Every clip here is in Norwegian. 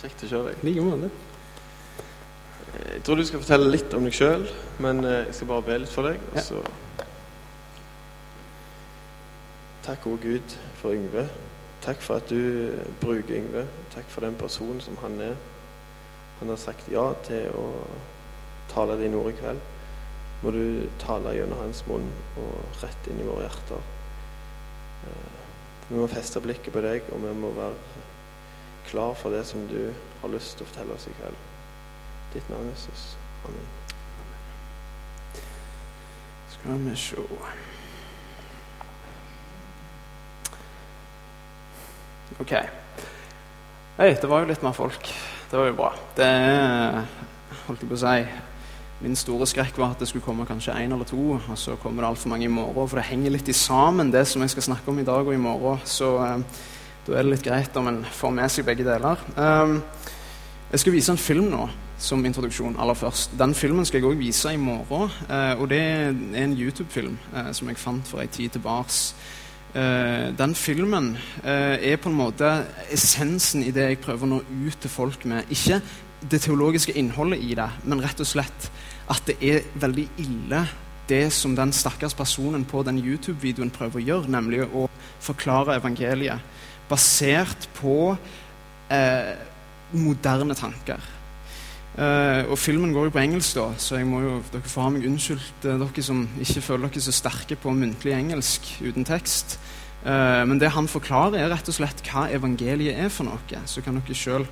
Kjekt å se deg. I like måte. Jeg tror du skal fortelle litt om deg sjøl, men eh, jeg skal bare be litt for deg. Og så Takk, gode Gud, for Yngve. Takk for at du eh, bruker Yngve. Takk for den personen som han er. Han har sagt ja til å tale dine ord i kveld. Må du tale gjennom hans munn og rett inn i våre hjerter. Eh, Vi må feste blikket på deg, og vi må være klar for det som du har lyst til å fortelle oss i kveld. Ditt navn, Jesus. Amen. Skal vi se OK. Hei, det var jo litt mer folk. Det var jo bra. Det holdt jeg på å si Min store skrekk var at det skulle komme kanskje én eller to, og så kommer det altfor mange i morgen. For det henger litt i sammen, det som jeg skal snakke om i dag og i morgen. Så eh, da er det litt greit om en får med seg begge deler. Um, jeg skal vise en film nå som introduksjon aller først. Den filmen skal jeg òg vise i morgen. Eh, og det er en YouTube-film eh, som jeg fant for ei tid tilbake. Uh, den filmen uh, er på en måte essensen i det jeg prøver å nå ut til folk med. Ikke det teologiske innholdet i det, men rett og slett at det er veldig ille det som den stakkars personen på den YouTube-videoen prøver å gjøre, nemlig å forklare evangeliet basert på eh, moderne tanker. Eh, og Filmen går jo på engelsk, da, så jo, dere får ha meg unnskyldt, eh, dere som ikke føler dere så sterke på muntlig engelsk uten tekst. Eh, men det han forklarer, er rett og slett hva evangeliet er for noe. Så kan dere sjøl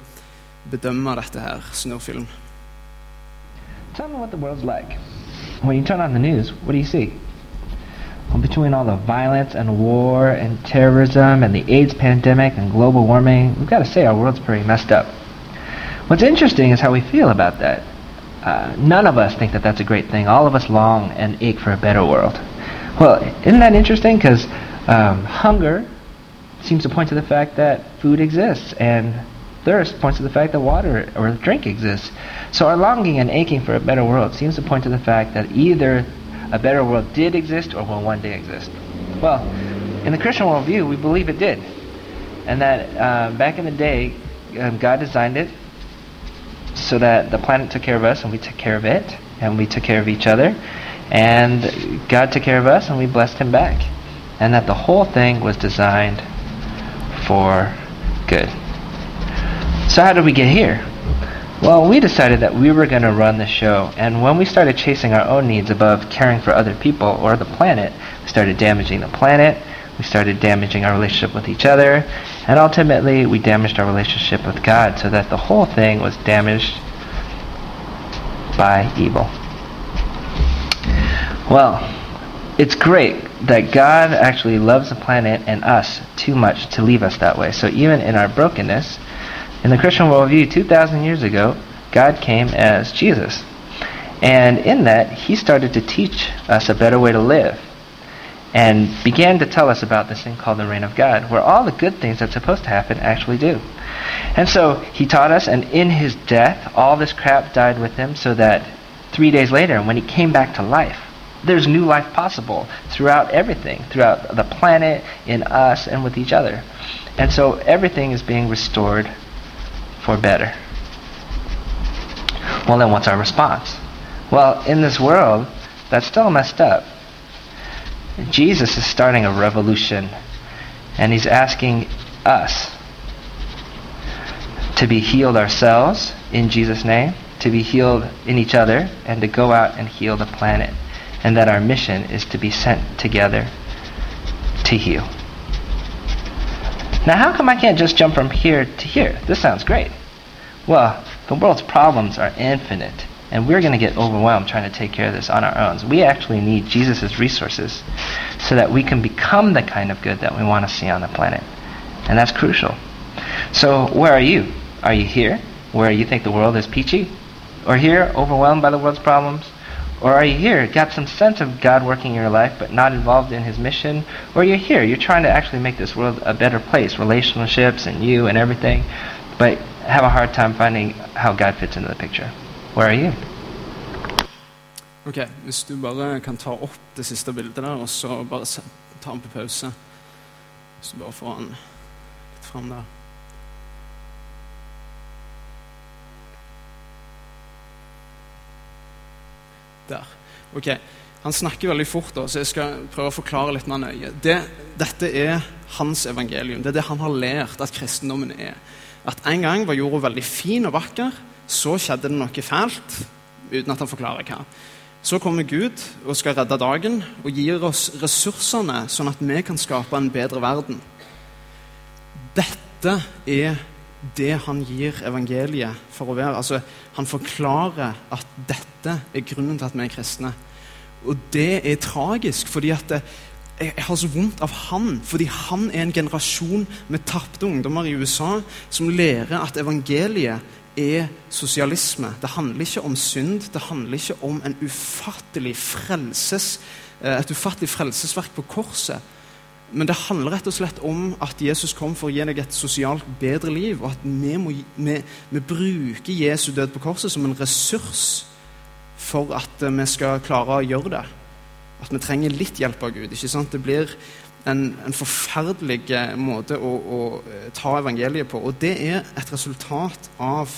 bedømme dette her. Snurrfilm. Tell me what the world's like. When you turn on the news, what do you see? Well, between all the violence and war and terrorism and the AIDS pandemic and global warming, we've got to say our world's pretty messed up. What's interesting is how we feel about that. Uh, none of us think that that's a great thing. All of us long and ache for a better world. Well, isn't that interesting? Because um, hunger seems to point to the fact that food exists, and thirst points to the fact that water or drink exists. So our longing and aching for a better world seems to point to the fact that either a better world did exist or will one day exist. Well, in the Christian worldview, we believe it did. And that uh, back in the day, um, God designed it so that the planet took care of us and we took care of it and we took care of each other. And God took care of us and we blessed him back. And that the whole thing was designed for good. So how did we get here? Well, we decided that we were going to run the show, and when we started chasing our own needs above caring for other people or the planet, we started damaging the planet, we started damaging our relationship with each other, and ultimately we damaged our relationship with God so that the whole thing was damaged by evil. Well, it's great that God actually loves the planet and us too much to leave us that way. So even in our brokenness, in the Christian worldview, 2,000 years ago, God came as Jesus. And in that, he started to teach us a better way to live and began to tell us about this thing called the reign of God, where all the good things that's supposed to happen actually do. And so he taught us, and in his death, all this crap died with him, so that three days later, when he came back to life, there's new life possible throughout everything, throughout the planet, in us, and with each other. And so everything is being restored for better. Well, then what's our response? Well, in this world, that's still messed up. Jesus is starting a revolution, and he's asking us to be healed ourselves in Jesus' name, to be healed in each other, and to go out and heal the planet. And that our mission is to be sent together to heal. Now, how come I can't just jump from here to here? This sounds great. Well, the world's problems are infinite, and we're going to get overwhelmed trying to take care of this on our own. So we actually need Jesus' resources so that we can become the kind of good that we want to see on the planet. And that's crucial. So, where are you? Are you here, where you think the world is peachy? Or here, overwhelmed by the world's problems? Or are you here, got some sense of God working in your life, but not involved in His mission? Or you're here, you're trying to actually make this world a better place, relationships and you and everything, but have a hard time finding how God fits into the picture. Where are you? Ok, Hvis du bare kan ta opp det siste bildet der, og så bare ta den på pause. Så bare får han litt fram der. Der. Ok, Han snakker veldig fort, da, så jeg skal prøve å forklare litt mer nøye. Det, dette er hans evangelium. Det er det han har lært at kristendommen er. At en gang var jorda veldig fin og vakker, så skjedde det noe fælt, uten at han forklarer hva. Så kommer Gud og skal redde dagen og gir oss ressursene, sånn at vi kan skape en bedre verden. Dette er det han gir evangeliet for å være. Altså, han forklarer at dette er grunnen til at vi er kristne. Og det er tragisk, fordi at jeg har så vondt av han. Fordi han er en generasjon med tapte ungdommer i USA som lærer at evangeliet er sosialisme. Det handler ikke om synd, det handler ikke om ufattelig frelses, eh, et ufattelig frelsesverk på korset. Men det handler rett og slett om at Jesus kom for å gi deg et sosialt bedre liv, og at vi, må, vi, vi bruker Jesu død på korset som en ressurs for at eh, vi skal klare å gjøre det. At vi trenger litt hjelp av Gud. ikke sant? Det blir en, en forferdelig eh, måte å, å, eh, ta evangeliet på. Og det er et resultat av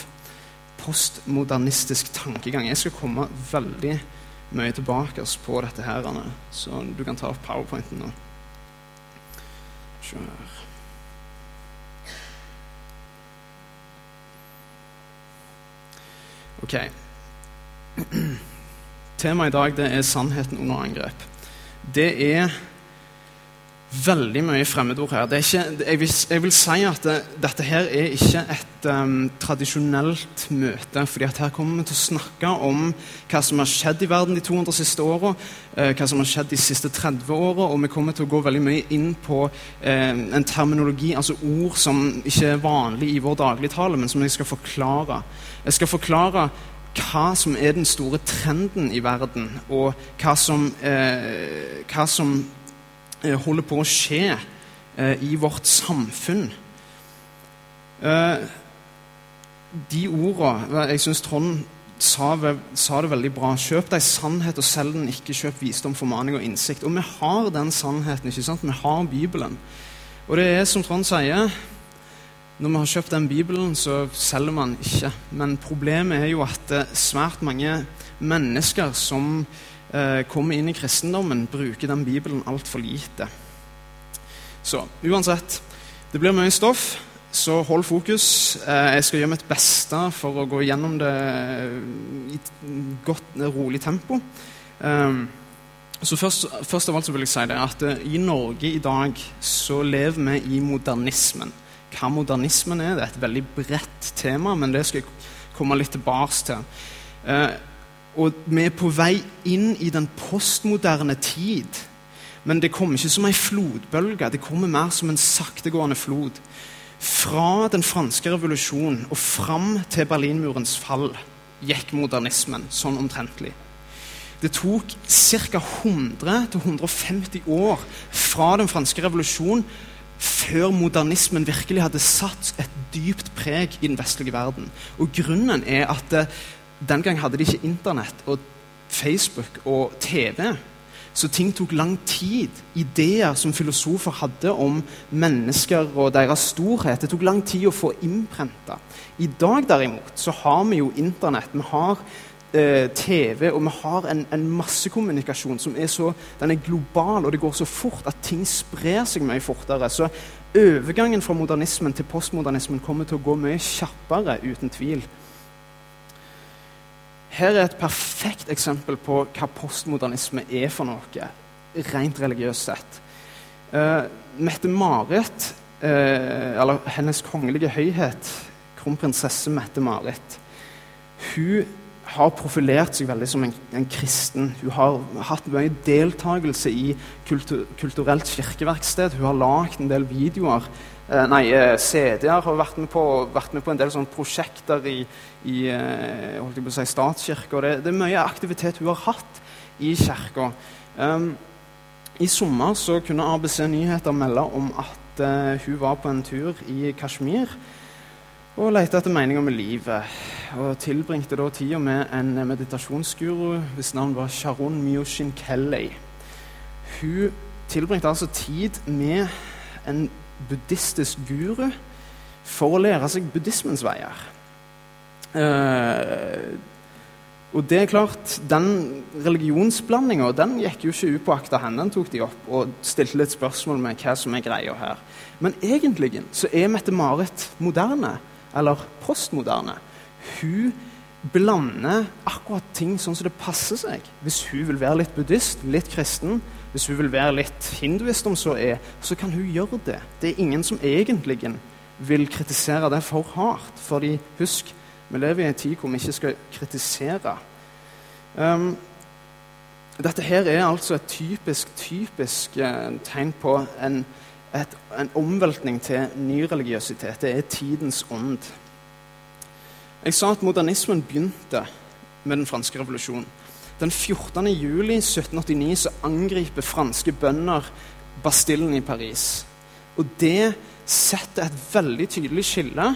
postmodernistisk tankegang. Jeg skal komme veldig mye tilbake på dette her, Anne. så du kan ta opp powerpointen nå. Se her. Ok. Temaet i dag det er 'sannheten under angrep'. Det er veldig mye fremmedord her. Ikke, jeg, vil, jeg, vil, si at det, dette her er ikke et um, tradisjonelt møte. fordi at her kommer vi til å snakke om hva som har skjedd i verden de 200 siste åra, uh, hva som har skjedd de siste 30 åra, og vi kommer til å gå veldig mye inn på uh, en terminologi, altså ord som ikke er vanlig i vår dagligtale, men som jeg skal forklare. Jeg skal forklare hva som er den store trenden i verden, og hva som, uh, hva som holder på å skje eh, i vårt samfunn. Eh, de ordene Jeg syns Trond sa, sa, det veldig bra. Kjøp deg sannhet, og selg den ikke. Kjøp visdom, formaning og innsikt. Og vi har den sannheten. ikke sant? Vi har Bibelen. Og det er som Trond sier når vi har kjøpt den Bibelen, så selger man ikke. Men problemet er jo at eh, svært mange mennesker som eh, kommer inn i kristendommen, bruker den Bibelen altfor lite. Så uansett, det blir mye stoff, så hold fokus. Eh, jeg skal gjøre mitt beste for å gå gjennom det i et godt, rolig tempo. Eh, så først, først, av alt så vil jeg si det at eh, i Norge i dag så lever vi i modernismen hva modernismen er. Det er et veldig bredt tema, men det skal jeg komme litt tilbake til. Og vi er på vei inn i den postmoderne tid. Men det kommer ikke som ei flodbølge, det kommer mer som en saktegående flod. Fra den franske revolusjonen og fram til Berlinmurens fall gikk modernismen sånn omtrentlig. Det tok ca. 100-150 år fra den franske revolusjonen før modernismen virkelig hadde satt et dypt preg i den vestlige verden. Og Grunnen er at eh, den gang hadde de ikke Internett og Facebook og TV. Så ting tok lang tid. Ideer som filosofer hadde om mennesker og deres storhet, det tok lang tid å få innprenta. I dag derimot så har vi jo Internett. Vi har eh, TV, og vi har en, en massekommunikasjon som er så den er global, og det går så fort at ting sprer seg mye fortere. Så overgangen fra modernismen til postmodernismen kommer til å gå mye kjappere, uten tvil. Her er et perfekt eksempel på hva postmodernisme er for noe, rent religiøst sett. Uh, Mette-Marit, uh, eller Hennes kongelige høyhet, kronprinsesse Mette-Marit, hun har profilert seg veldig som en, en, kristen. Hun har hatt mye deltakelse i kultu kulturelt kirkeverksted. Hun har lagd en del videoer. Eh, nei, eh, CD-er. Har vært med, på, vært med på en del sånne prosjekter i, i eh, holdt jeg på å si, statskirka. Det, det, er mye aktivitet hun har hatt i kirka. Um, I sommer så kunne ABC Nyheter melde om at uh, hun var på en tur i Kashmir og lette etter meninger med livet. Og tilbringte da tida med en meditasjonsguru hvis navn var Sharon Myoshin Kelly. Hun tilbringte altså tid med en buddhistisk guru for å lære seg buddhismens veier. Uh, Og det er klart, Den religionsblandinga gikk jo ikke upåakta henne. Den tok de opp og stilte litt spørsmål med hva som er greia her. Men egentlig så er Mette-Marit moderne, eller postmoderne. Hun blander akkurat ting sånn som det passer seg. Hvis hun vil være litt buddhist, litt kristen, hvis hun vil være litt hinduist, om så er, så kan hun gjøre det. Det er ingen som egentlig vil kritisere det for hardt. Fordi husk, vi lever i en tid hvor vi ikke skal kritisere. Um, dette her er altså et typisk, typisk uh, tegn på en, et, en omveltning til ny religiøsitet. Det er tidens ånd. Jeg sa at modernismen begynte med den franske revolusjonen. Den 14. juli 1789 så angriper franske bønder Bastillen i Paris. Og det setter et veldig tydelig skille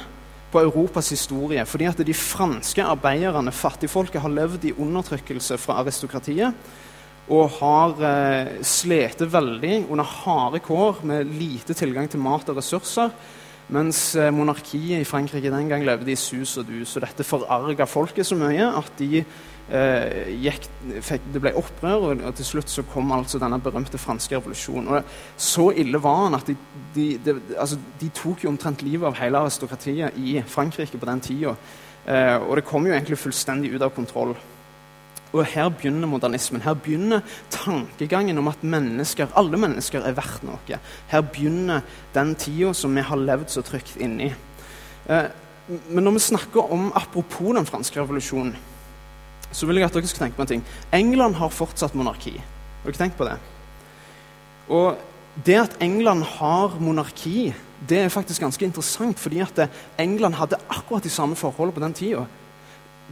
på Europas historie. Fordi at de franske arbeiderne, fattigfolket, har levd i undertrykkelse fra aristokratiet. Og har eh, slitt veldig under harde kår med lite tilgang til mat og ressurser. Mens eh, monarkiet i Frankrike den gang levde i sus og dus. Og dette forarga folket så mye at de eh, gikk, fikk, det ble opprør, og, og, til slutt så kom altså denne berømte franske revolusjonen. Og Så ille var han at de, de, de, altså, de tok jo omtrent livet av hele aristokratiet i Frankrike på den tida. Eh, og det kom jo egentlig fullstendig ut av kontroll. Og her begynner modernismen. Her begynner tankegangen om at mennesker, alle mennesker er verdt noe. Her begynner den tida som vi har levd så trygt inni. Eh, men når vi snakker om apropos den franske revolusjonen, så vil jeg at dere skal tenke på en ting. England har fortsatt monarki. Har dere tenkt på det? Og det at England har monarki, det er faktisk ganske interessant, fordi at England hadde akkurat de samme forholdene på den tida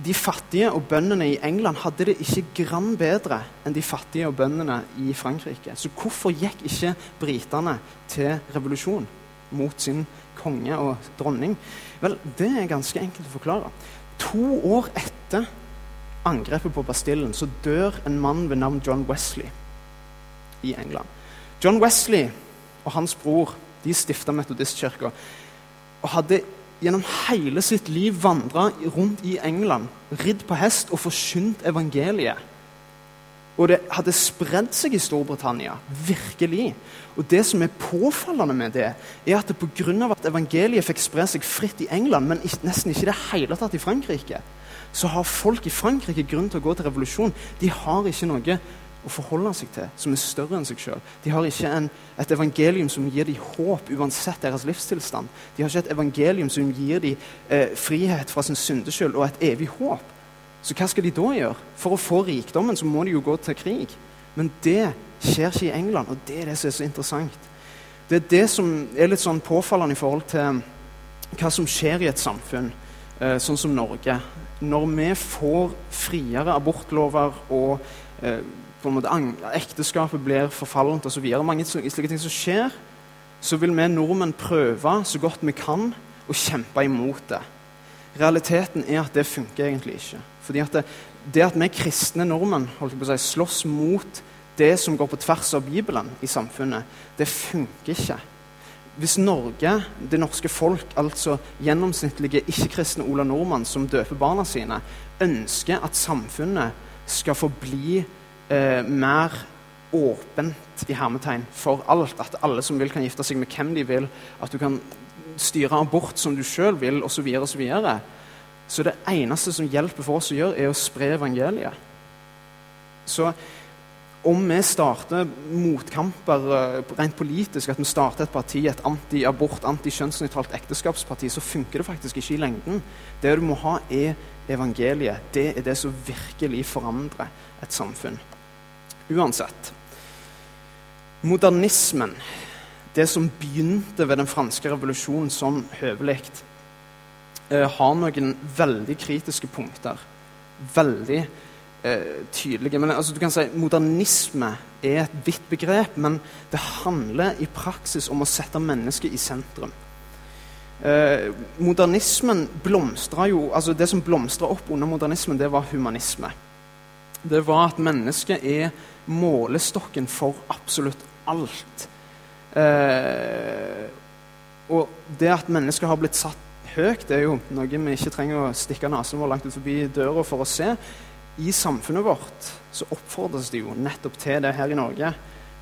de fattige og bøndene i England hadde det ikke grann bedre enn de fattige og bøndene i Frankrike. Så hvorfor gikk ikke britene til revolusjon mot sin konge og dronning? Vel, det er ganske enkelt å forklare. To år etter angrepet på Bastillen så dør en mann ved navn John Wesley i England. John Wesley og hans bror de stifta metodistkirka og hadde gjennom hele sitt liv vandra rundt i England, ridd på hest og forkynt evangeliet. Og det hadde spredd seg i Storbritannia. Virkelig. Og det som er påfallende med det, er at det pga. at evangeliet fikk spre seg fritt i England, men nesten ikke i det hele tatt i Frankrike, så har folk i Frankrike grunn til å gå til revolusjon. De har ikke noe å forholde seg til som er større enn seg sjøl. De har ikke en, et evangelium som gir dem håp uansett deres livstilstand. De har ikke et evangelium som gir dem eh, frihet fra sin syndeskyld og et evig håp. Så hva skal de da gjøre? For å få rikdommen så må de jo gå til krig. Men det skjer ikke i England, og det er det som er så interessant. Det er det som er litt sånn påfallende i forhold til hva som skjer i et samfunn eh, sånn som Norge. Når vi får friere abortlover og eh, på en måte ekteskapet blir forfallent osv. Mange slike ting som skjer, så vil vi nordmenn prøve så godt vi kan å kjempe imot det. Realiteten er at det funker egentlig ikke. Fordi at det, det at vi kristne nordmenn si, slåss mot det som går på tvers av Bibelen i samfunnet, det funker ikke. Hvis Norge, det norske folk, altså gjennomsnittlige ikke-kristne Ola Nordmann som døper barna sine, ønsker at samfunnet skal forbli eh, mer åpent i hermetegn for alt. At alle som vil, kan gifte seg med hvem de vil. At du kan styre abort som du sjøl vil, osv. Så, videre, og så, så det eneste som hjelper for oss å gjøre, er å spre evangeliet. Så om vi starter motkamper eh, rent politisk, at vi starter et parti, et anti-abort, anti-kjønnsnøytralt ekteskapsparti, så funker det faktisk ikke i lengden. Det du må ha, er evangeliet. Det er det som virkelig forandrer et samfunn. Uansett. Modernismen, det som begynte ved den franske revolusjonen som høvelig, eh, har noen veldig kritiske punkter. Veldig eh, tydelige. Men altså, du kan si Modernisme er et vidt begrep, men det handler i praksis om å sette mennesket i sentrum. Eh, modernismen blomstra jo altså Det som blomstra opp under modernismen, det var humanisme. Det var at mennesket er målestokken for absolutt alt. Eh, og det at mennesket har blitt satt høyt, det er jo noe vi ikke trenger å stikke nesen vår langt ut forbi døra for å se. I samfunnet vårt så oppfordres det jo nettopp til det her i Norge.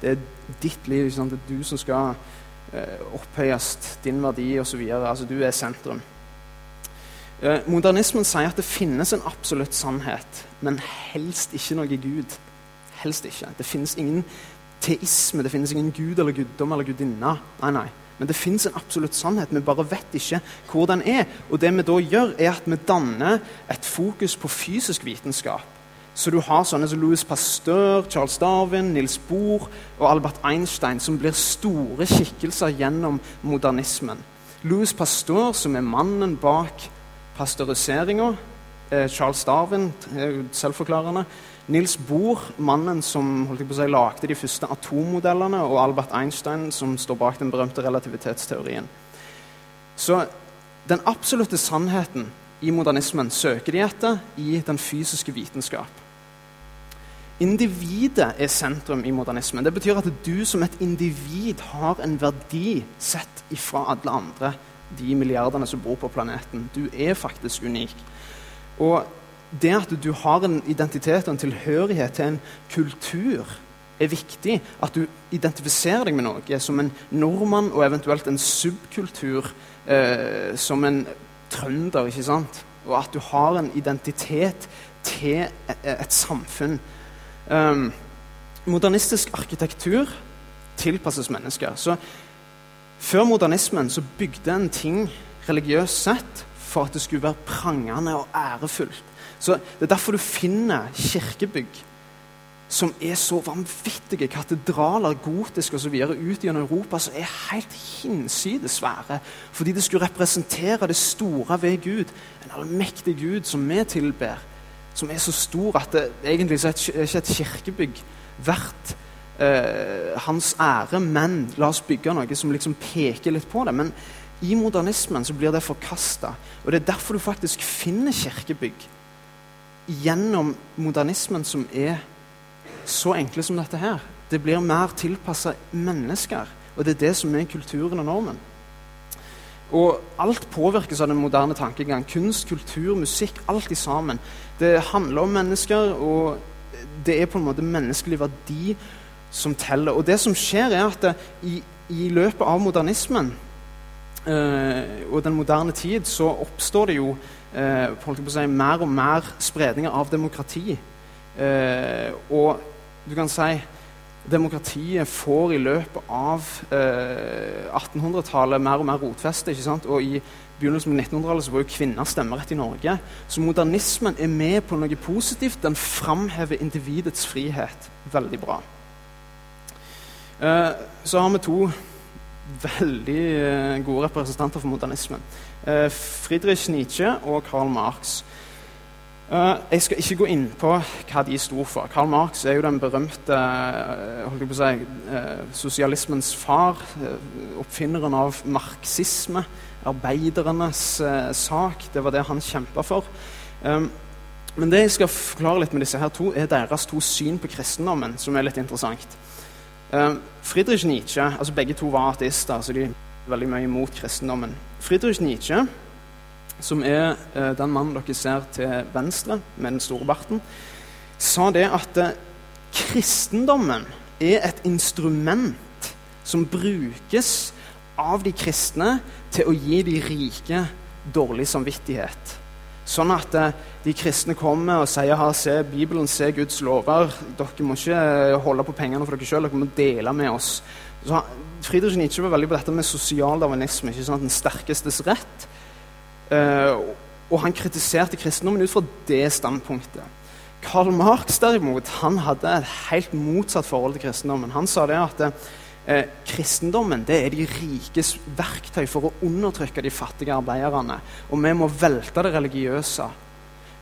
Det er ditt liv. Sant? Det er du som skal eh, opphøyes, din verdi osv. Altså, du er sentrum. Eh, modernismen sier at det finnes en absolutt sannhet, men helst ikke noe Gud. Helst ikke. Det finnes ingen teisme, det finnes ingen gud eller guddom eller gudinne. Nei, nei. Men det fins en absolutt sannhet. Vi bare vet ikke hvor den er. Og det vi da gjør, er at vi danner et fokus på fysisk vitenskap. Så du har sånne som Louis Pasteur, Charles Darwin, Nils Bohr og Albert Einstein, som blir store skikkelser gjennom modernismen. Louis Pasteur, som er mannen bak pasteuriseringa. Eh, Charles Darwin, selvforklarende. Nils Bohr, mannen som holdt jeg på å si, lagde de første atommodellene, og Albert Einstein, som står bak den berømte relativitetsteorien. Så den absolutte sannheten i modernismen søker de etter i den fysiske vitenskap. Individet er sentrum i modernismen. Det betyr at du som et individ har en verdi sett ifra alle andre, de milliardene som bor på planeten. Du er faktisk unik. Og det at du har en identitet og en tilhørighet til en kultur, er viktig. At du identifiserer deg med noe som en nordmann og eventuelt en subkultur eh, som en trønder. ikke sant? Og at du har en identitet til et, et samfunn. Um, modernistisk arkitektur tilpasses mennesker. Så Før modernismen så bygde en ting religiøst sett for at det skulle være prangende og ærefullt. Så Det er derfor du finner kirkebygg som er så vanvittige katedraler, gotiske osv. ut gjennom Europa, som er helt hinsides svære. Fordi det skulle representere det store ved Gud. En allmektig Gud som vi tilber. Som er så stor at det egentlig er ikke et kirkebygg verdt eh, hans ære. Men la oss bygge noe som liksom peker litt på det. Men i modernismen så blir det forkasta. Og det er derfor du faktisk finner kirkebygg gjennom modernismen som er så enkle som dette her. Det blir mer tilpassa mennesker, og det er det som er kulturen og normen. Og alt påvirkes av den moderne tankegang. Kunst, kultur, musikk, alt i sammen. Det handler om mennesker, og det er på en måte menneskelig verdi som teller. Og det som skjer, er at i, i, løpet av modernismen og den moderne tid så oppstår det jo eh, si, mer og mer spredninger av demokrati. Eh, og du kan si demokratiet får i løpet av eh, 1800-tallet mer og mer rotfeste. ikke sant? Og i begynnelsen av 1900-tallet så var jo kvinner stemmerett i Norge. Så modernismen er med på noe positivt. Den framhever individets frihet. Veldig bra. Eh, så har vi to veldig eh, gode representanter for modernismen. Eh, Friedrich Nietzsche og Karl Marx. Uh, jeg skal ikke gå inn på hva de sto for. Karl Marx er jo den berømte si, sosialismens far. oppfinneren av marxisme. Arbeidernes sak. Det var det han kjempa for. Men det jeg skal forklare litt med disse her to, er deres to syn på kristendommen, som er litt interessant. Um, Friedrich Nietzsche, altså Begge to var ateister, så de er veldig mye imot kristendommen. Friedrich Nietzsche som er eh, den mannen dere ser til venstre med den store barten, sa det at eh, kristendommen er et instrument som brukes av de kristne til å gi de rike dårlig samvittighet. Sånn at eh, de kristne kommer og sier her, se Bibelen, se Guds lover. Dere må ikke eh, holde på pengene for dere sjøl, dere må dele med oss. Så Friedrich Nietzsche var veldig på dette med sosial darwinisme. ikke sånn at Den sterkestes rett. Uh, og han kritiserte kristendommen ut fra det standpunktet. Karl Marx derimot, han hadde et helt motsatt forhold til kristendommen. Han sa det at eh, kristendommen det er de rikes verktøy for å undertrykke de fattige arbeiderne. Og vi må velte det religiøse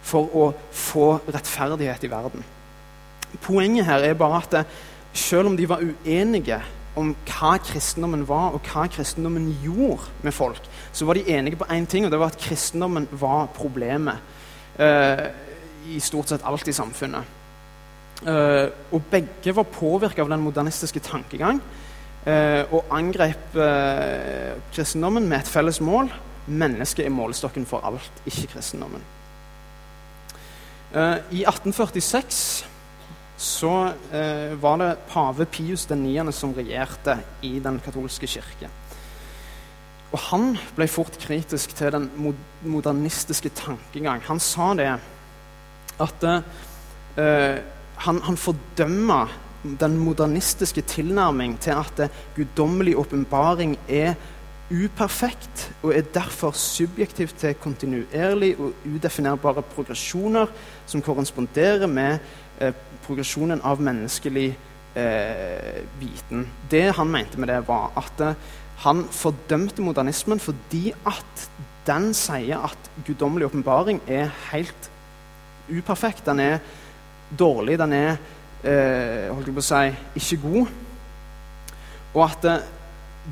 for å få rettferdighet i verden. Poenget her er bare at eh, selv om de var uenige om hva kristendommen var, og hva kristendommen gjorde med folk, så var de enige på én ting, og det var at kristendommen var problemet eh, i stort sett alt i samfunnet. Eh, og begge var påvirka av den modernistiske tankegang og angrep eh, kristendommen med et felles mål. Mennesket er målestokken for alt, ikke kristendommen. Eh, I 1846 så eh, var det pave Pius 9. som regjerte i den katolske kirke. Og han ble fort kritisk til den modernistiske tankegang. Han sa det at eh, han, han fordømmer den modernistiske tilnærming til at guddommelig åpenbaring er uperfekt og er derfor subjektivt til kontinuerlig og udefinerbare progresjoner som korresponderer med eh, progresjonen av menneskelig eh, viten. Det han mente med det, var at eh, han fordømte modernismen fordi at den sier at guddommelig åpenbaring er helt uperfekt. Den er dårlig, den er eh, holdt jeg på å si, ikke god. Og at det,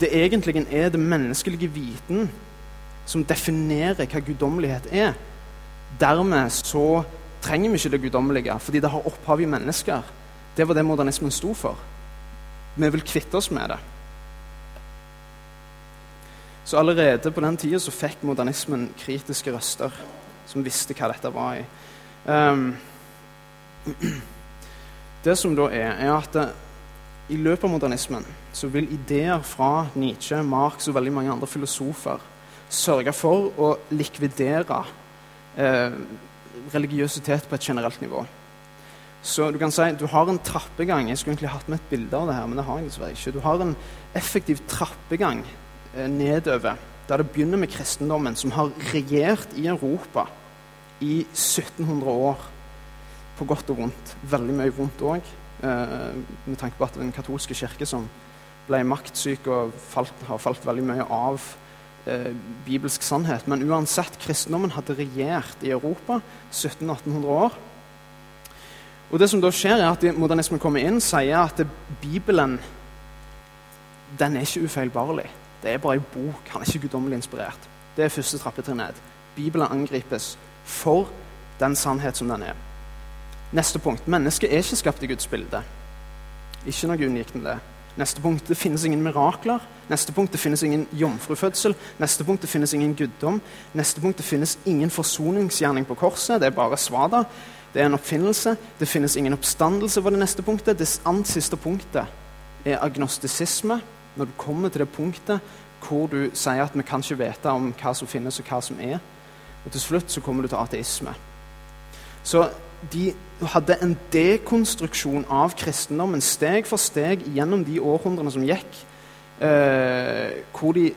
det egentlig er det menneskelige viten som definerer hva guddommelighet er. Dermed så trenger vi ikke det guddommelige, fordi det har opphav i mennesker. Det var det modernismen sto for. Vi vil kvitte oss med det. Så allerede på den tida fikk modernismen kritiske røster som visste hva dette var i. Um, det som da er, er at i løpet av modernismen så vil ideer fra Nietzsche, Marx og veldig mange andre filosofer sørge for å likvidere eh, religiøsitet på et generelt nivå. Så du kan si du har en trappegang. Jeg skulle egentlig hatt med et bilde av det her, men det har jeg dessverre ikke. Du har en effektiv trappegang eh, nedover, der det begynner med kristendommen, som har regjert i Europa i 1700 år på godt og vondt. Veldig mye vondt òg, eh, med tanke på at den katolske kirke som ble maktsyk og falt, har falt veldig mye av eh, bibelsk sannhet. Men uansett, kristendommen hadde regjert i Europa 1700-1800 år. Og det som da skjer er at Modernismen kommer inn sier at Bibelen den er ikke ufeilbarlig. Det er bare ei bok. Han er ikke guddommelig inspirert. Det er første trappetrinn ned. Bibelen angripes for den sannhet som den er. Neste punkt. Mennesket er ikke skapt i Guds bilde. Ikke noe unikt med det. Neste punkt. Det finnes ingen mirakler. Neste punkt. Det finnes ingen jomfrufødsel. Neste punkt. Det finnes ingen guddom. Neste punkt. Det finnes ingen forsoningsgjerning på korset. Det er bare svada. Det er en oppfinnelse. Det finnes ingen oppstandelse, på det neste punktet. Det annet siste punktet er agnostisisme. Når du kommer til det punktet hvor du sier at vi kan ikke vite om hva som finnes, og hva som er. Og til slutt så kommer du til ateisme. Så de hadde en dekonstruksjon av kristendommen steg for steg gjennom de århundrene som gikk, eh, hvor de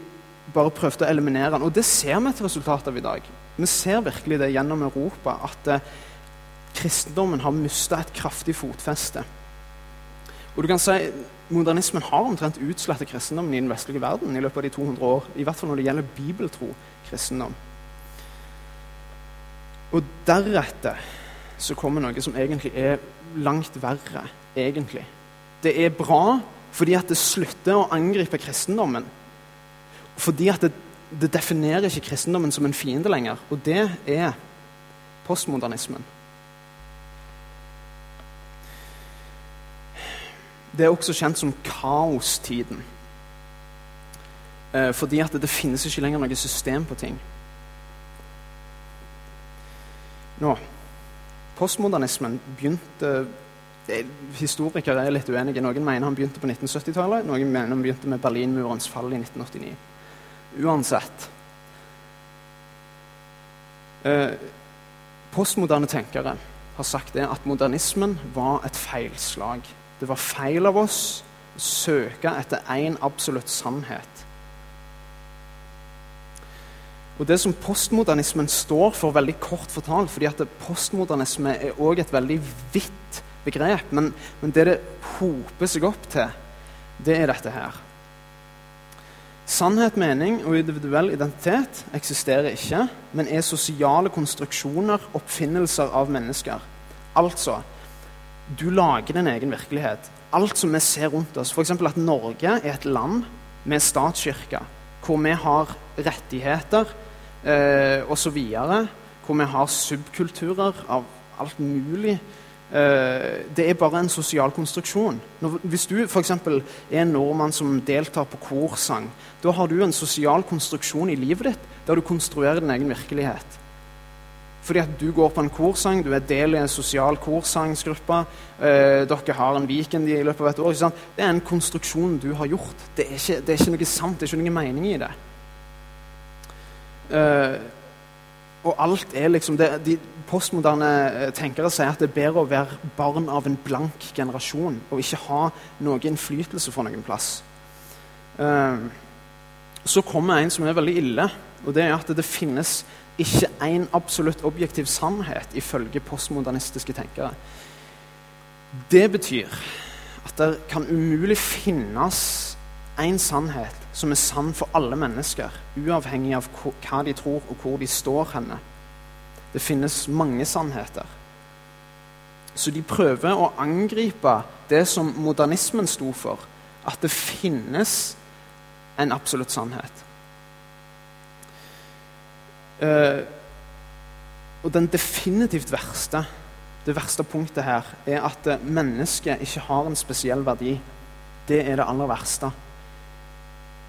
bare prøvde å eliminere den. Og det ser vi et resultat av i dag. Vi ser virkelig det gjennom Europa, at eh, kristendommen har mista et kraftig fotfeste. Og du kan si Modernismen har omtrent utslettet kristendommen i den vestlige verden i løpet av de 200 år. I hvert fall når det gjelder bibeltro kristendom. Og deretter så kommer noe som egentlig er langt verre. egentlig. Det er bra fordi at det slutter å angripe kristendommen. Fordi at det, det definerer ikke kristendommen som en fiende lenger. Og det er postmodernismen. Det er også kjent som kaostiden. Eh, fordi at det, det finnes ikke lenger noe system på ting. Nå Postmodernismen begynte Historikere er litt uenige. Noen mener han begynte på 1970-tallet, noen mener han begynte med Berlinmurens fall i 1989. Uansett eh, Postmoderne tenkere har sagt det at modernismen var et feilslag. Det var feil av oss å søke etter én absolutt sannhet. Og Det som postmodernismen står for, veldig kort fortalt fordi at Postmodernisme er også et veldig vidt begrep. Men, men, det det hoper seg opp til, det er dette her. Sannhet, mening og individuell identitet eksisterer ikke, men er sosiale konstruksjoner, oppfinnelser av mennesker. Altså, du lager din egen virkelighet. Alt som vi ser rundt oss, f.eks. at Norge er et land med statskirke, hvor vi har rettigheter eh, osv. Hvor vi har subkulturer av alt mulig. Eh, det er bare en sosial konstruksjon. Når, hvis du f.eks. er en nordmann som deltar på korsang, da har du en sosial konstruksjon i livet ditt der du konstruerer din egen virkelighet. fordi at du går på en korsang, du er del i en sosial korsangsgruppe. Eh, dere har en weekend i løpet av et år. Det er en konstruksjon du har gjort. Det er, ikke, det er ikke noe sant, det er ikke noe mening i det. Eh, og alt er liksom det, De postmoderne eh, tenkere sier at det er bedre å være barn av en blank generasjon og ikke ha noe innflytelse fra noen plass. Uh, så kommer en som er veldig ille, og det er at det finnes ikke én absolutt objektiv sannhet ifølge postmodernistiske tenkere. Det betyr at det kan umulig finnes én sannhet som er sann for alle mennesker, uavhengig av hva de tror og hvor de står henne. Det finnes mange sannheter. Så de prøver å angripe det som modernismen sto for, at det finnes en absolutt sannhet. Uh, og den definitivt verste, det verste punktet her, er at mennesket ikke har en spesiell verdi. Det er det aller verste.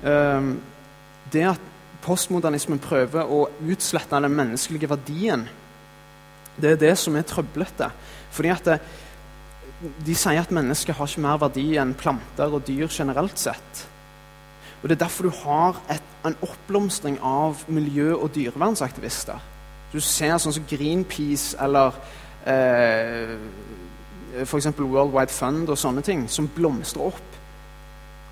Uh, det at postmodernismen prøver å utslette den menneskelige verdien, det er det som er trøblete. Fordi at det, De sier at mennesket har ikke mer verdi enn planter og dyr generelt sett. Og Det er derfor du har et, en oppblomstring av miljø- og dyrevernsaktivister. Du ser sånn som Greenpeace eller eh, f.eks. World Wide Fund og sånne ting, som blomstrer opp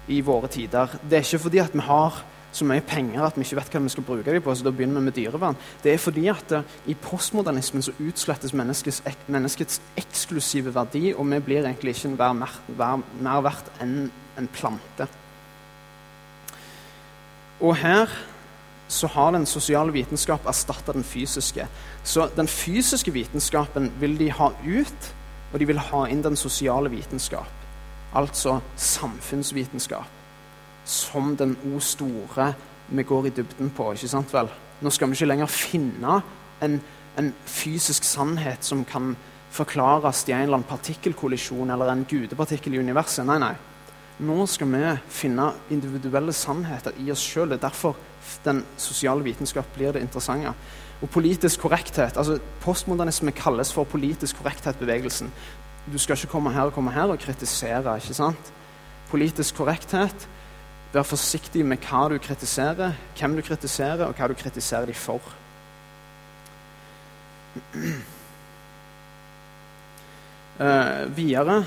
i våre tider. Det er ikke fordi at vi har så mye penger at vi ikke vet hva vi skal bruke dem på. så da begynner vi med dyrevern. Det er fordi at uh, i postmodernismen så utslettes menneskets, menneskets, eksklusive verdi, og vi blir egentlig ikke mer, mer, mer verdt enn en plante. Og her så har den sosiale vitenskap erstatta den fysiske. Så den fysiske vitenskapen vil de ha ut, og de vil ha inn den sosiale vitenskap. Altså samfunnsvitenskap. Som den O store vi går i dybden på. ikke sant vel? Nå skal vi ikke lenger finne en, en fysisk sannhet som kan forklares i en eller annen partikkelkollisjon eller en gudepartikkel i universet. Nei, nei. Nå skal vi finne individuelle sannheter i oss sjøl. Det er derfor den sosiale vitenskap blir det interessante. Og politisk korrekthet, altså Postmodernisme kalles for politisk korrekthet-bevegelsen. Du skal ikke komme her og komme her og kritisere. ikke sant? Politisk korrekthet. Vær forsiktig med hva du kritiserer, hvem du kritiserer, og hva du kritiserer dem for. Uh, videre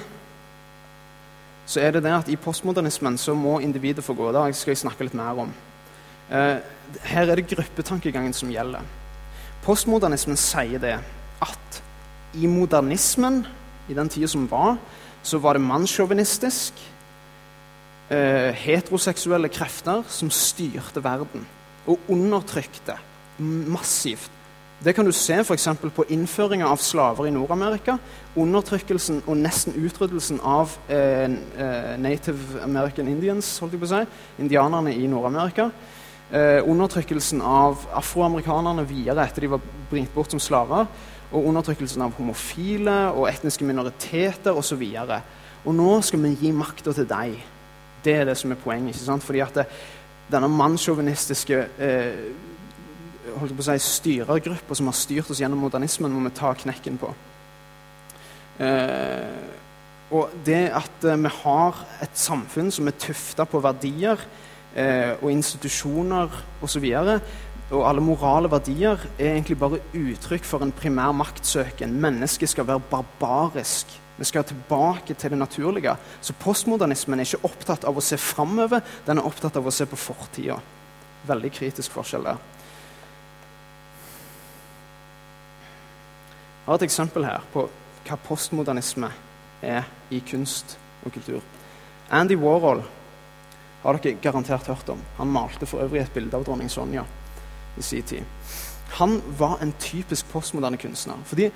så er det det at i postmodernismen så må individet få gå. Det skal jeg snakke litt mer om. Uh, her er det gruppetankegangen som gjelder. Postmodernismen sier det at i modernismen, i den tida som var, så var det mannssjåvinistisk. Eh, heteroseksuelle krefter som styrte verden og undertrykte massivt det kan du se f.eks. på innføringa av slaver i Nord-Amerika. Undertrykkelsen og nesten utryddelsen av eh, eh, native American Indians, holdt jeg på å si, indianerne i Nord-Amerika. Eh, undertrykkelsen av afroamerikanerne videre etter de var bringt bort som slaver. Og undertrykkelsen av homofile og etniske minoriteter osv. Og, og nå skal vi gi makta til deg. Det er det som er poenget. ikke sant? Fordi at det, denne mannssjåvinistiske eh, si, styrergrupper som har styrt oss gjennom modernismen, må vi ta knekken på. Eh, og det at eh, vi har et samfunn som er tufta på verdier eh, og institusjoner osv., og, alle morale verdier, er egentlig bare uttrykk for en primær maktsøken. Mennesket skal være barbarisk. Vi skal tilbake til det naturlige. Så postmodernismen er ikke opptatt av å se framover, den er opptatt av å se på fortida. Veldig kritisk forskjell der. Jeg har et eksempel her på hva postmodernisme er i kunst og kultur. Andy Warhol har dere garantert hørt om. Han malte for øvrig et bilde av dronning Sonja i sin tid. Han var en typisk postmoderne kunstner. Fordi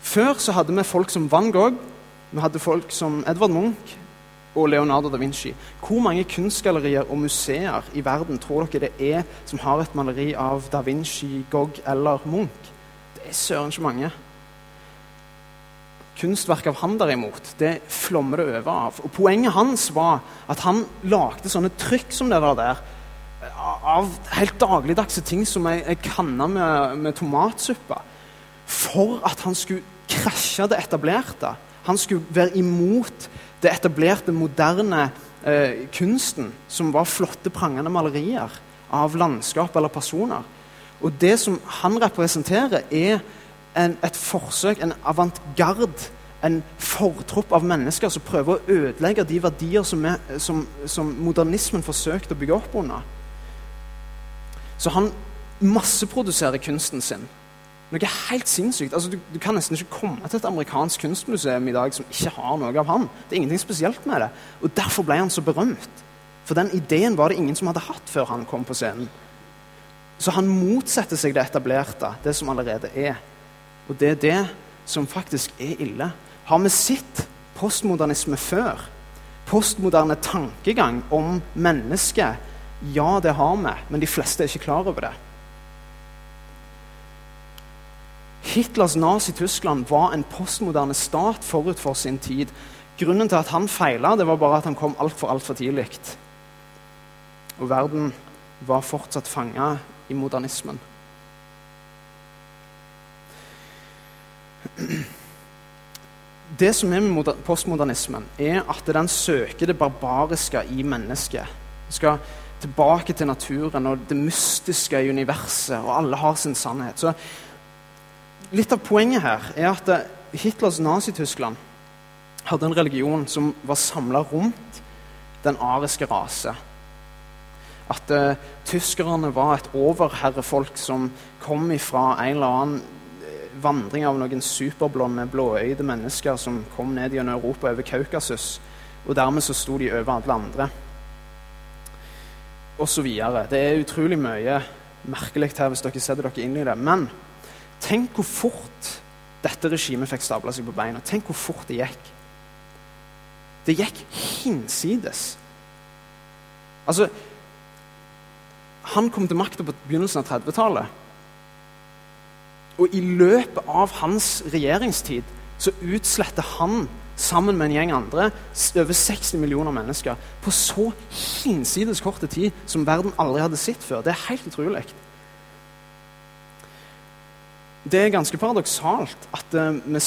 Før så hadde vi folk som Van Gogh, vi hadde folk som Edvard Munch og Leonardo da Vinci. Hvor mange kunstgallerier og museer i verden tror dere det er som har et maleri av da Vinci, Gogh eller Munch? Det er søren ikke mange. Kunstverk av han derimot, det flommer det over av. Og Poenget hans var at han lagde sånne trykk som det var der, av helt dagligdagse ting som ei, ei kanne med, med tomatsuppe. for at han skulle krasje det etablerte. Han skulle være imot det etablerte, moderne eh, kunsten, som var flotte, prangende malerier av landskap eller personer. Og det som han representerer, er en, et forsøk, en avantgarde, en fortropp av mennesker som prøver å ødelegge de verdier som, er, som, som modernismen forsøkte å bygge opp under. Så han masseproduserer kunsten sin. Noe helt sinnssykt. Altså, du, du, kan nesten ikke komme til et amerikansk kunstmuseum i dag som ikke har noe av han. Det er ingenting spesielt med det. Og Derfor ble han så berømt. For den ideen var det ingen som hadde hatt før han kom på scenen. Så han motsetter seg det etablerte, det som allerede er. Og det er det som faktisk er ille. Har vi sett postmodernisme før? Postmoderne tankegang om mennesket? Ja, det har vi, men de fleste er ikke klar over det. Hitlers Nazi-Tyskland var en postmoderne stat forut for sin tid. Grunnen til at han feila, var bare at han kom altfor altfor tidlig. Og verden var fortsatt fanga i modernismen. Det som er med postmodernismen, er at den søker det barbariske i mennesket. Vi skal tilbake til naturen og det mystiske i universet, og alle har sin sannhet. Så litt av poenget her er at eh, Hitlers Nazi-Tyskland hadde en religion som var samla rundt den ariske rase. At uh, tyskerne var et overherrefolk som kom ifra en eller annen eh, vandring av noen superblonde, blåøyde mennesker som kom ned gjennom Europa over Kaukasus. Og dermed så sto de over alle andre. Videre. Det er utrolig mye merkelig her hvis dere setter dere inn i det. Men Tenk hvor fort dette regimet fikk stabla seg på beina. Tenk hvor fort det gikk. Det gikk hinsides. Altså Han kom til makta på begynnelsen av 30-tallet. Og i løpet av hans regjeringstid så utsletter han sammen med en gjeng andre over 60 millioner mennesker på så hinsides kort tid som verden aldri hadde sett før. Det er helt utrolig det er ganske paradoksalt at uh, vi,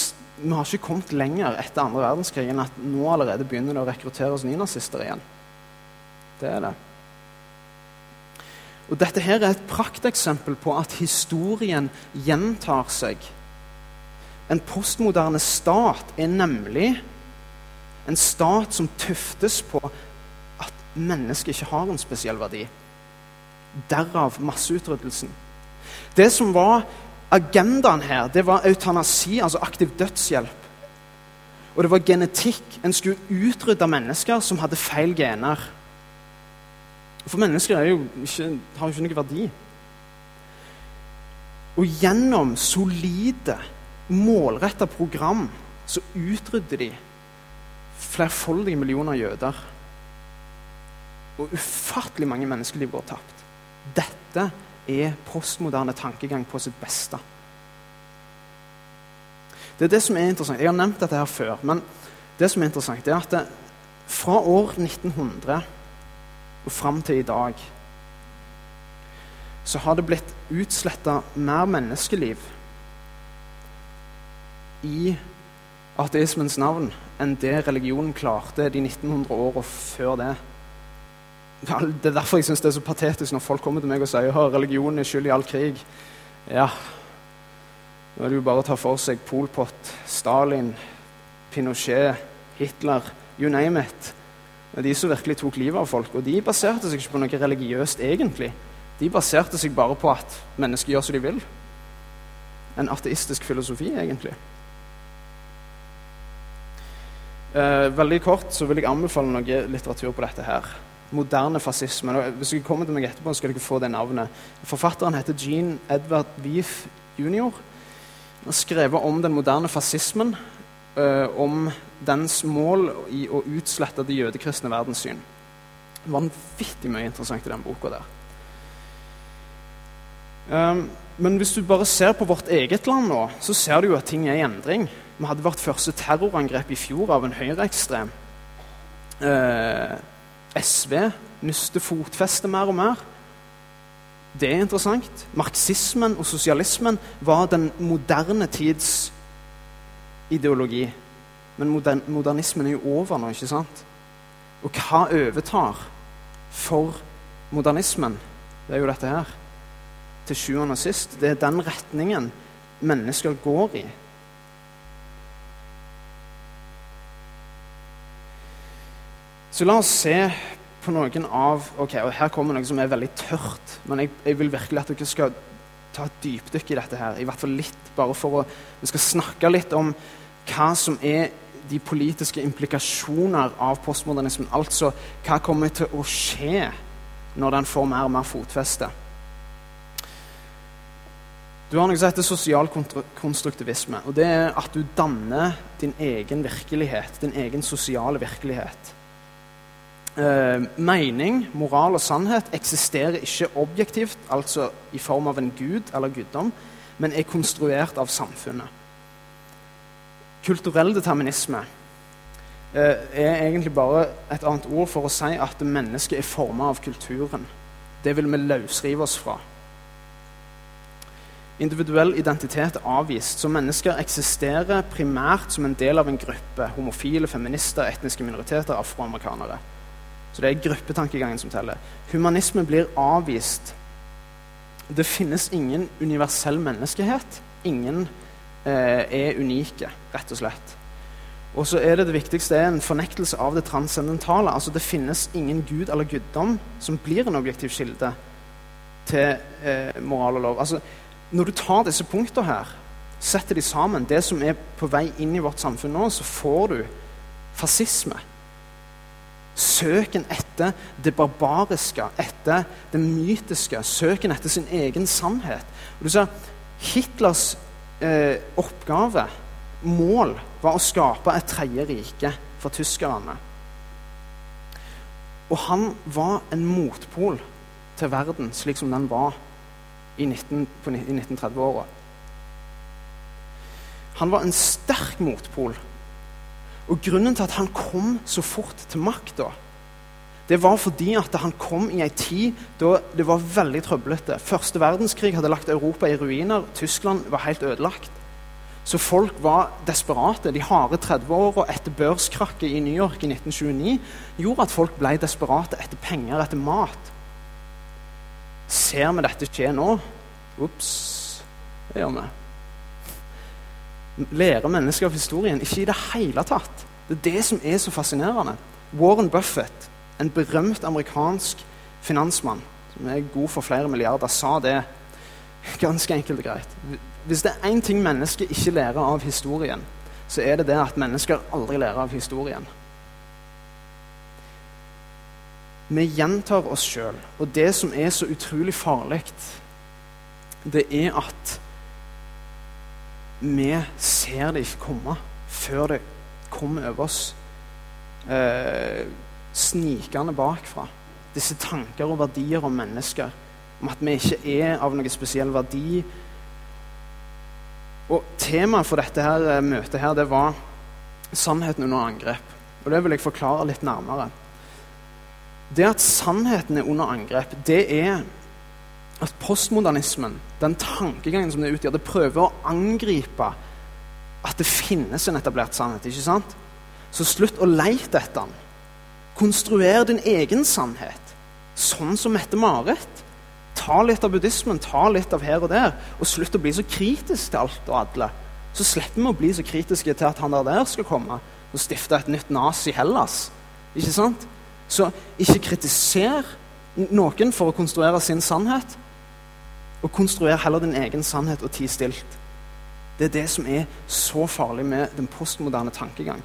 vi, har ikke kommet lenger etter andre verdenskrig enn at nå allerede begynner det å rekruttere oss nynazister igjen. Det er det. Og Dette her er et prakteksempel på at historien gjentar seg. En postmoderne stat er nemlig en stat som tuftes på at mennesket ikke har en spesiell verdi. Derav masseutryddelsen. Det som var Agendaen her det var eutanasi, altså aktiv dødshjelp. Og det var genetikk. En skulle utrydde mennesker som hadde feil gener. For mennesker jo ikke, har jo ikke noen verdi. Og gjennom solide, målretta program så utrydder de flerfoldige millioner jøder. Og ufattelig mange menneskeliv går tapt. Dette er postmoderne tankegang på sitt beste. Det er det som er interessant. Jeg har nevnt dette her før. Men det som er interessant, er at det, fra år 1900 og fram til i dag så har det blitt utsletta mer menneskeliv i ateismens navn enn det religionen klarte de 1900 åra før det. Det er derfor jeg synes det er så patetisk når folk kommer til meg og sier at religionen er skyld i all krig. Ja, nå er det jo bare å ta for seg Pol Pot, Stalin, Pinochet, Hitler, you name it. Det er de som virkelig tok livet av folk. Og de baserte seg ikke på noe religiøst, egentlig. De baserte seg bare på at mennesker gjør som de vil. En ateistisk filosofi, egentlig. Eh, veldig kort så vil jeg anbefale noe litteratur på dette her moderne fascisme. Hvis dere kommer til meg etterpå, skal dere få det navnet. Forfatteren heter Gene Edward Beef jr. Han har skrevet om den moderne fascismen, Eh, om dens mål i å utslette det jødekristne verdenssyn. Vanvittig mye interessant i den boka der. Um, men hvis du bare ser på vårt eget land nå, så ser du jo at ting er i endring. Vi hadde vårt første terrorangrep i fjor av en høyreekstrem. Eh, SV mister fotfestet mer og mer. Det er interessant. Marxismen og sosialismen var den moderne tids ideologi. Men modern, modernismen er jo over nå, ikke sant? Og hva overtar for modernismen? Det er jo dette her. Til sjuende og sist. Det er den retningen mennesker går i. Så la oss se på noen av ok, og Her kommer noe som er veldig tørt, men jeg, jeg vil virkelig at dere skal ta et dypdykk i dette. her, i hvert fall litt, bare for å, Vi skal snakke litt om hva som er de politiske implikasjoner av postmodernismen. Altså hva kommer til å skje når den får mer og mer fotfeste. Du har noe som heter sosial konstruktivisme. og Det er at du danner din egen virkelighet, din egen sosiale virkelighet. Eh, mening, moral og sannhet eksisterer ikke objektivt, altså i form av en gud eller guddom, men er konstruert av samfunnet. Kulturell determinisme eh, er egentlig bare et annet ord for å si at mennesket er formet av kulturen. Det vil vi løsrive oss fra. Individuell identitet er avvist, så mennesker eksisterer primært som en del av en gruppe. Homofile, feminister, etniske minoriteter, afroamerikanere. Så det er gruppetankegangen som teller. Humanisme blir avvist. Det finnes ingen universell menneskehet. Ingen eh, er unike, rett og slett. Og så er det det viktigste er en fornektelse av det transcendentale. Altså Det finnes ingen gud eller guddom som blir en objektiv kilde til eh, moral og lov. Altså, når du tar disse punktene her, setter de sammen, det som er på vei inn i vårt samfunn nå, så får du fascisme. Søken etter det barbariske, etter det mytiske. Søken etter sin egen sannhet. Og du ser, Hitlers eh, oppgave, mål, var å skape et tredje rike for tyskerne. Og han var en motpol til verden slik som den var i, 19, i 1930-åra. Han var en sterk motpol og Grunnen til at han kom så fort til makta, det var fordi at han kom i ei tid da det var veldig trøblete. Første verdenskrig hadde lagt Europa i ruiner. Tyskland var helt ødelagt. Så folk var desperate. De harde 30-åra etter børskrakket i New York i 1929 gjorde at folk ble desperate etter penger, etter mat. Ser vi dette skje nå? Ops, det gjør vi lærer mennesker av historien. Ikke i det hele tatt. Det er det som er så fascinerende. Warren Buffett, en berømt amerikansk finansmann som er god for flere milliarder, sa det ganske enkelt og greit. Hvis det er én ting mennesker ikke lærer av historien, så er det det at mennesker aldri lærer av historien. Vi gjentar oss sjøl, og det som er så utrolig farlig, det er at vi ser det ikke komme før det kommer over oss eh, snikende bakfra. Disse tanker og verdier om mennesker, om at vi ikke er av noen spesiell verdi. Og Temaet for dette her, eh, møtet her, det var sannheten under angrep. Og Det vil jeg forklare litt nærmere. Det at sannheten er under angrep, det er at postmodernismen, den tankegangen som det utgjør, det prøver å angripe at det finnes en etablert sannhet. ikke sant? Så slutt å leite etter den. Konstruer din egen sannhet, sånn som Mette-Marit. Ta litt av buddhismen, ta litt av her og der, og slutt å bli så kritisk til alt og alle. Så slipper vi å bli så kritiske til at han der, der skal komme og stifte et nytt Nazi Hellas. Ikke sant? Så ikke kritiser noen for å konstruere sin sannhet, og konstruer heller din egen sannhet og ti stilt. Det er det som er så farlig med den postmoderne tankegang.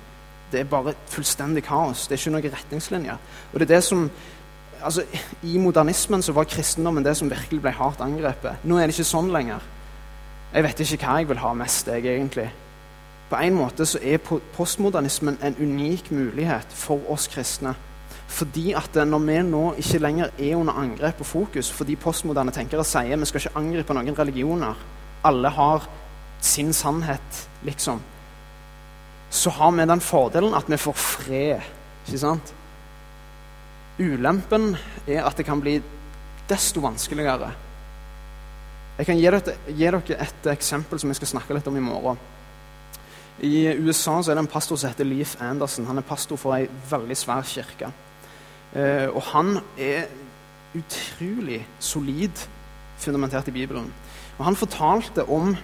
Det er bare fullstendig kaos. Det er ikke noen retningslinjer. Og det er det som altså, I modernismen så var kristendommen det som virkelig ble hardt angrepet. Nå er det ikke sånn lenger. Jeg vet ikke hva jeg vil ha mest, jeg, egentlig. På en måte så er postmodernismen en unik mulighet for oss kristne fordi at når vi nå ikke lenger er under angrep og fokus, fordi postmoderne tenkere sier vi skal ikke angripe noen religioner, alle har sin sannhet, liksom, så har vi den fordelen at vi får fred. Ikke sant? Ulempen er at det kan bli desto vanskeligere Jeg kan gi dere, gi dere et eksempel som jeg skal snakke litt om i morgen. I USA så er det en pastor som heter Leif Anderson. Han er pastor for ei veldig svær kirke. Eh, og han er utrolig solid fundamentert i Bibelen. Og Han fortalte om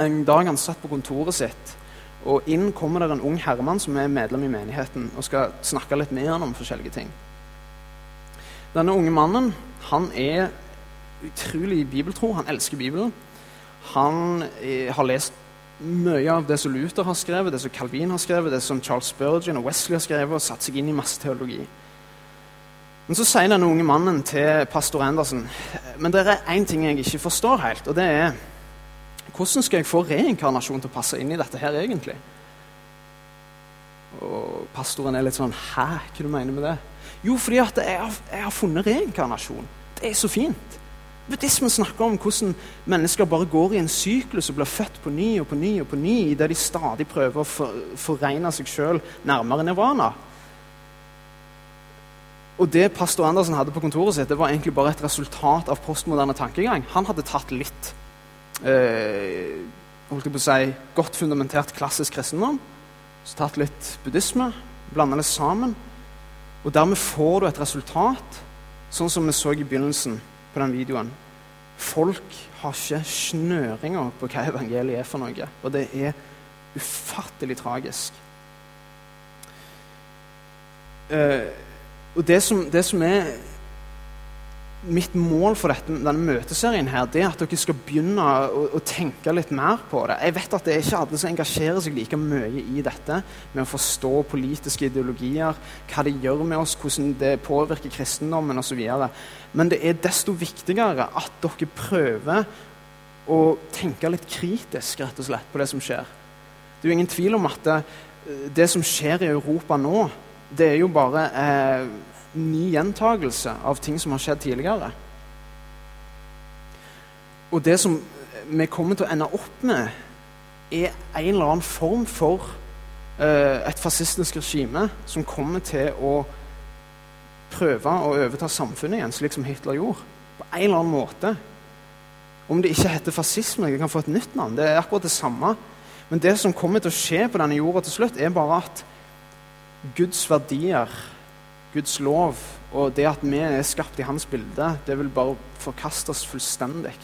en dag han satt på kontoret sitt, og inn kommer det en ung herremann som er medlem i menigheten, og skal snakke litt med han om forskjellige ting. Denne unge mannen han er utrolig bibeltro. Han elsker Bibelen. Han er, har lest mye av det som Luther har skrevet, det som Calvin har skrevet, det som Charles Spurgeon og Wesley har skrevet, og satt seg inn i masse teologi. Men så sier denne unge mannen til pastor Andersen men det er én ting jeg ikke forstår helt, og det er hvordan skal jeg få reinkarnasjon til å passe inn i dette her egentlig? Og pastoren er litt sånn Hæ, hva du mener med det? Jo, fordi at jeg har, jeg har funnet reinkarnasjon. Det er så fint. Buddhismen snakker om hvordan mennesker bare går i en syklus og blir født på ny og på ny og på ny idet de stadig prøver å for, seg sjøl nærmere nirvana. Og Det pastor Andersen hadde på kontoret sitt, det var egentlig bare et resultat av postmoderne tankegang. Han hadde tatt litt eh, holdt jeg på å si, godt fundamentert klassisk kristendom, så tatt litt buddhisme, blanda det sammen. Og dermed får du et resultat, sånn som vi så i begynnelsen på den videoen. Folk har ikke snøringer på hva evangeliet er for noe. Og det er ufattelig tragisk. Uh, og det som, det som, er mitt mål for dette, denne møteserien, her, det er at dere skal begynne å, å, tenke litt mer på det. Jeg vet at det er ikke alle som engasjerer seg like mye i dette med å forstå politiske ideologier, hva det gjør med oss, hvordan det påvirker kristendommen osv. Men det er desto viktigere at dere prøver å tenke litt kritisk rett og slett, på det som skjer. Det er jo ingen tvil om at det, det som skjer i Europa nå, det er jo bare eh, ny gjentagelse av ting som har skjedd tidligere. Og det som vi kommer til å ende opp med, er en eller annen form for eh, et fascistisk regime som kommer til å prøve å overta samfunnet igjen, slik som Hitler gjorde. På en eller annen måte. Om det ikke heter fascisme, det kan få et nytt navn. Det er akkurat det samme. Men det som kommer til å skje på denne jorda til slutt, er bare at Guds verdier Guds lov og det at vi er skapt i hans bilde, det vil bare forkastes fullstendig.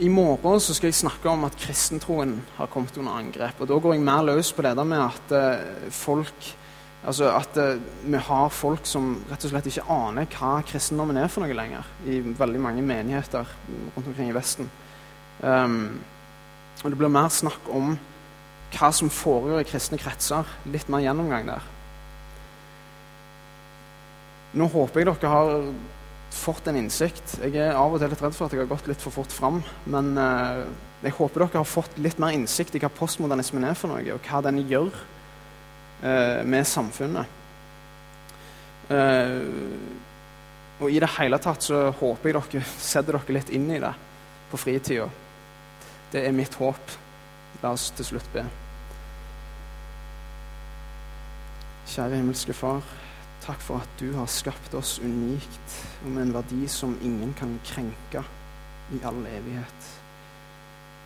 I morgen så skal jeg snakke om at kristentroen har kommet under angrep. og Da går jeg mer løs på det med at uh, folk altså at uh, vi har folk som rett og slett ikke aner hva kristendommen er for noe lenger, i veldig mange menigheter rundt omkring i Vesten. Um, og Det blir mer snakk om hva som foregår i kristne kretser. Litt mer gjennomgang der. Nå håper jeg dere har fått en innsikt. Jeg er av og til litt redd for at jeg har gått litt for fort fram. Men eh, jeg håper dere har fått litt mer innsikt i hva postmodernismen er for noe, og hva den gjør eh, med samfunnet. Eh, og i det hele tatt så håper jeg dere setter dere litt inn i det på fritida. Det er mitt håp. La oss til slutt be. Kjære himmelske Far. Takk for at du har skapt oss unikt og med en verdi som ingen kan krenke i all evighet.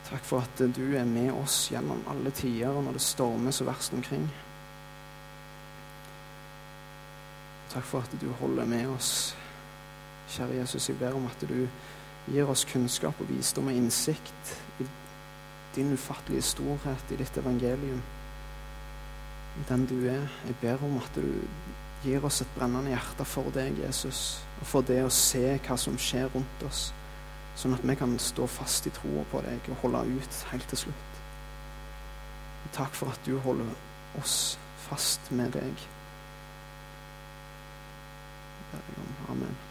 Takk for at du er med oss gjennom alle tider når det stormer så verst omkring. Takk for at du holder med oss. Kjære Jesus, jeg ber om at du gir oss kunnskap og visdom og innsikt i din ufattelige storhet i ditt evangelium. Den du er. Jeg ber om at du gir oss et brennende hjerte for deg, Jesus, og for det å se hva som skjer rundt oss, sånn at vi kan stå fast i troa på deg og holde ut helt til slutt. Takk for at du holder oss fast med deg. Amen.